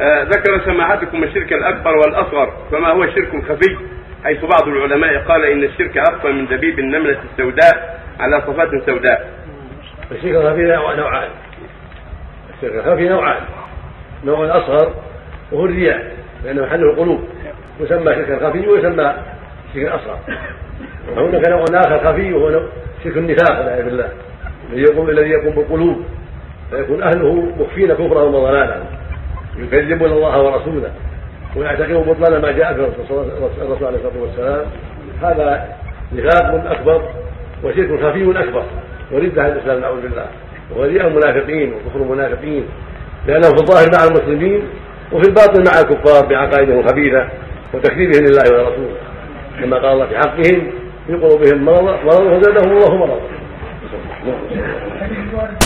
آه ذكر سماحتكم الشرك الأكبر والأصغر فما هو الشرك الخفي حيث بعض العلماء قال إن الشرك اخفى من دبيب النملة السوداء على صفات سوداء. الشرك الخفي نوعان. الشرك الخفي نوعان. نوع أصغر وهو الرياء لأنه محله القلوب يسمى شركا خفي ويسمى شركا اصغر. وهناك نوع آخر خفي وهو شرك النفاق والعياذ بالله الذي يقوم الذي يقوم بالقلوب فيكون أهله مخفين كفرهم وضلالهم يكذبون الله ورسوله ويعتقدون بطلان ما جاء به الرسول عليه الصلاة والسلام. هذا نفاق أكبر وشرك خفي أكبر. ورد عن الإسلام نعوذ بالله. ورياء المنافقين وكفر المنافقين لأنه في الظاهر مع المسلمين وفي الباطن مع الكفار بعقائدهم الخبيثة وتكذيبهم لله ولرسوله كما قال الله في حقهم في قلوبهم مرض وزادهم الله مرضا.